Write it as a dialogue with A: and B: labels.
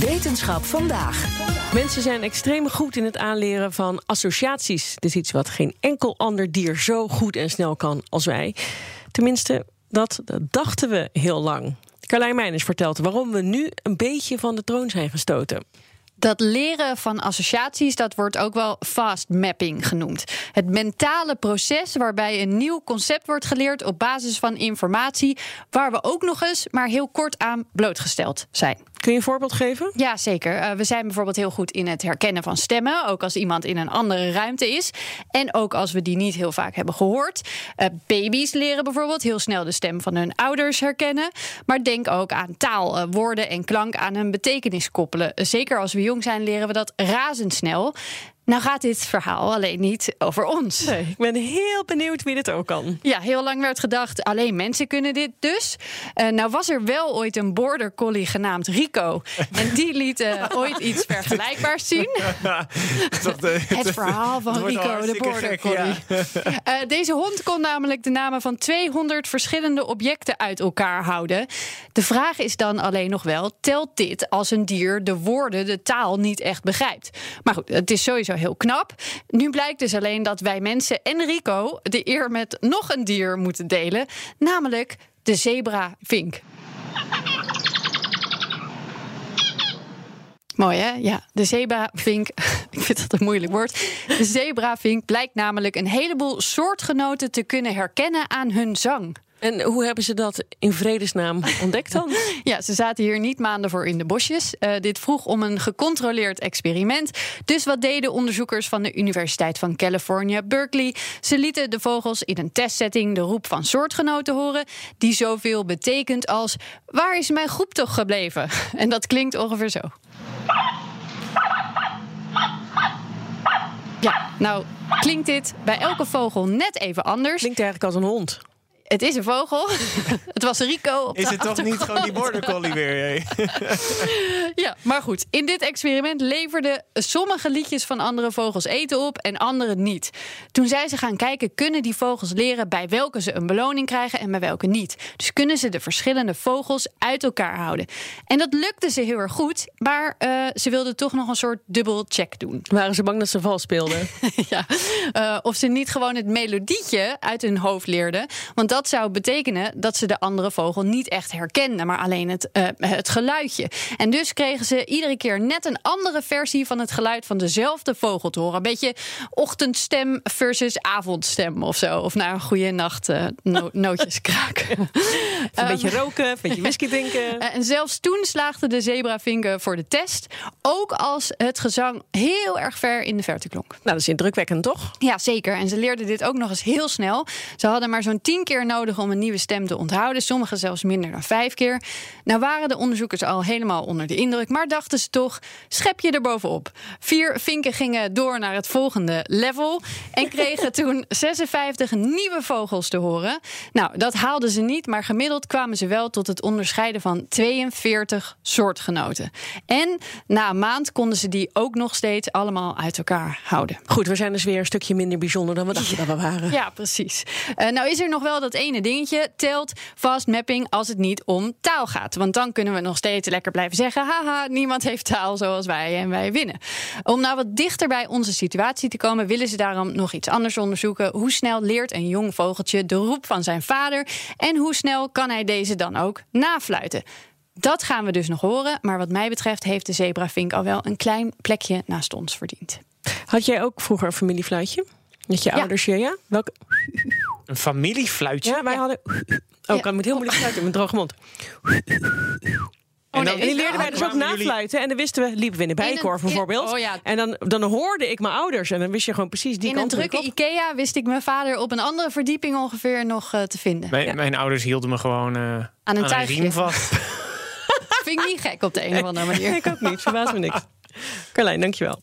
A: Wetenschap vandaag.
B: Mensen zijn extreem goed in het aanleren van associaties. Is iets wat geen enkel ander dier zo goed en snel kan als wij. Tenminste, dat dachten we heel lang. Carlijn Meijners vertelt waarom we nu een beetje van de troon zijn gestoten.
C: Dat leren van associaties, dat wordt ook wel fast mapping genoemd. Het mentale proces waarbij een nieuw concept wordt geleerd op basis van informatie, waar we ook nog eens maar heel kort aan blootgesteld zijn.
B: Kun je een voorbeeld geven?
C: Ja, zeker. Uh, we zijn bijvoorbeeld heel goed in het herkennen van stemmen, ook als iemand in een andere ruimte is. En ook als we die niet heel vaak hebben gehoord. Uh, baby's leren bijvoorbeeld heel snel de stem van hun ouders herkennen. Maar denk ook aan taal, uh, woorden en klank aan een betekenis koppelen. zeker als we jong zijn, leren we dat razendsnel. Nou gaat dit verhaal alleen niet over ons.
B: Nee, ik ben heel benieuwd wie dit ook kan.
C: Ja, heel lang werd gedacht, alleen mensen kunnen dit dus. Uh, nou was er wel ooit een border collie genaamd Rico. En die liet uh, ooit iets vergelijkbaars zien.
D: de,
C: het verhaal van Rico, de border collie. Ja. Uh, deze hond kon namelijk de namen van 200 verschillende objecten uit elkaar houden. De vraag is dan alleen nog wel, telt dit als een dier de woorden, de taal niet echt begrijpt? Maar goed, het is sowieso heel knap. Nu blijkt dus alleen dat wij mensen en Rico de eer met nog een dier moeten delen, namelijk de zebra-vink. Mooi hè? Ja, de zebra-vink. Ik vind dat een moeilijk woord. De zebra-vink blijkt namelijk een heleboel soortgenoten te kunnen herkennen aan hun zang.
B: En hoe hebben ze dat in vredesnaam ontdekt dan?
C: ja, ze zaten hier niet maanden voor in de bosjes. Uh, dit vroeg om een gecontroleerd experiment. Dus wat deden onderzoekers van de Universiteit van California, Berkeley? Ze lieten de vogels in een testsetting de roep van soortgenoten horen, die zoveel betekent als: Waar is mijn groep toch gebleven? En dat klinkt ongeveer zo. Ja, nou klinkt dit bij elke vogel net even anders.
B: Klinkt eigenlijk als een hond.
C: Het is een vogel. het was Rico. Op
D: is het toch niet gewoon die border collie weer?
C: ja, maar goed. In dit experiment leverden sommige liedjes van andere vogels eten op en andere niet. Toen zij ze gaan kijken, kunnen die vogels leren bij welke ze een beloning krijgen en bij welke niet. Dus kunnen ze de verschillende vogels uit elkaar houden. En dat lukte ze heel erg goed, maar uh, ze wilden toch nog een soort dubbel check doen.
B: Waren ze bang dat ze vals speelden?
C: ja. Uh, of ze niet gewoon het melodietje uit hun hoofd leerden. Want dat dat zou betekenen dat ze de andere vogel niet echt herkenden, maar alleen het, uh, het geluidje. En dus kregen ze iedere keer net een andere versie van het geluid van dezelfde vogel te horen. Een beetje ochtendstem versus avondstem of zo. Of naar een goede nacht uh, no nootjes kraken.
B: een beetje roken, een beetje whisky drinken.
C: Uh, en zelfs toen slaagden de zebravinken voor de test. Ook als het gezang heel erg ver in de verte klonk. Nou,
B: dat is indrukwekkend, toch?
C: Ja, zeker. En ze leerden dit ook nog eens heel snel. Ze hadden maar zo'n tien keer nodig om een nieuwe stem te onthouden. Sommigen zelfs minder dan vijf keer. Nou waren de onderzoekers al helemaal onder de indruk, maar dachten ze toch: schep je er bovenop. Vier vinken gingen door naar het volgende level en kregen toen 56 nieuwe vogels te horen. Nou, dat haalden ze niet, maar gemiddeld kwamen ze wel tot het onderscheiden van 42 soortgenoten. En na een maand konden ze die ook nog steeds allemaal uit elkaar houden.
B: Goed, we zijn dus weer een stukje minder bijzonder dan we dachten dat we waren.
C: Ja, precies. Uh, nou is er nog wel dat ene dingetje. Telt fast mapping als het niet om taal gaat. Want dan kunnen we nog steeds lekker blijven zeggen: haha, niemand heeft taal zoals wij en wij winnen. Om nou wat dichter bij onze situatie te komen, willen ze daarom nog iets anders onderzoeken. Hoe snel leert een jong vogeltje de roep van zijn vader? En hoe snel kan hij deze dan ook nafluiten? Dat gaan we dus nog horen. Maar wat mij betreft heeft de zebravink al wel een klein plekje naast ons verdiend.
B: Had jij ook vroeger een familiefluitje? Met je
C: Ja.
B: ouders ja? Welke?
D: Een familiefluitje?
B: Ja, wij hadden... Oh, ik kan met heel moeilijk fluiten met droge mond. En, dan,
C: nee,
B: en die leerden wij dus ook
D: jullie-
B: nafluiten. En dan wisten we, liepen we in de bijenkorf
C: In een- in-
B: bijvoorbeeld.
C: oh ja.
B: En dan, dan hoorde ik mijn ouders. En dan wist je gewoon precies die
C: In een
B: kant
C: drukke
B: op.
C: IKEA wist ik mijn vader op een andere verdieping ongeveer nog eh, te vinden.
D: Mijn, mijn ouders hielden me gewoon eh, aan een riem vast.
C: vind ik niet gek op de een of andere manier.
B: Ik ook niet, verbaast me niks. Carlijn, dankjewel.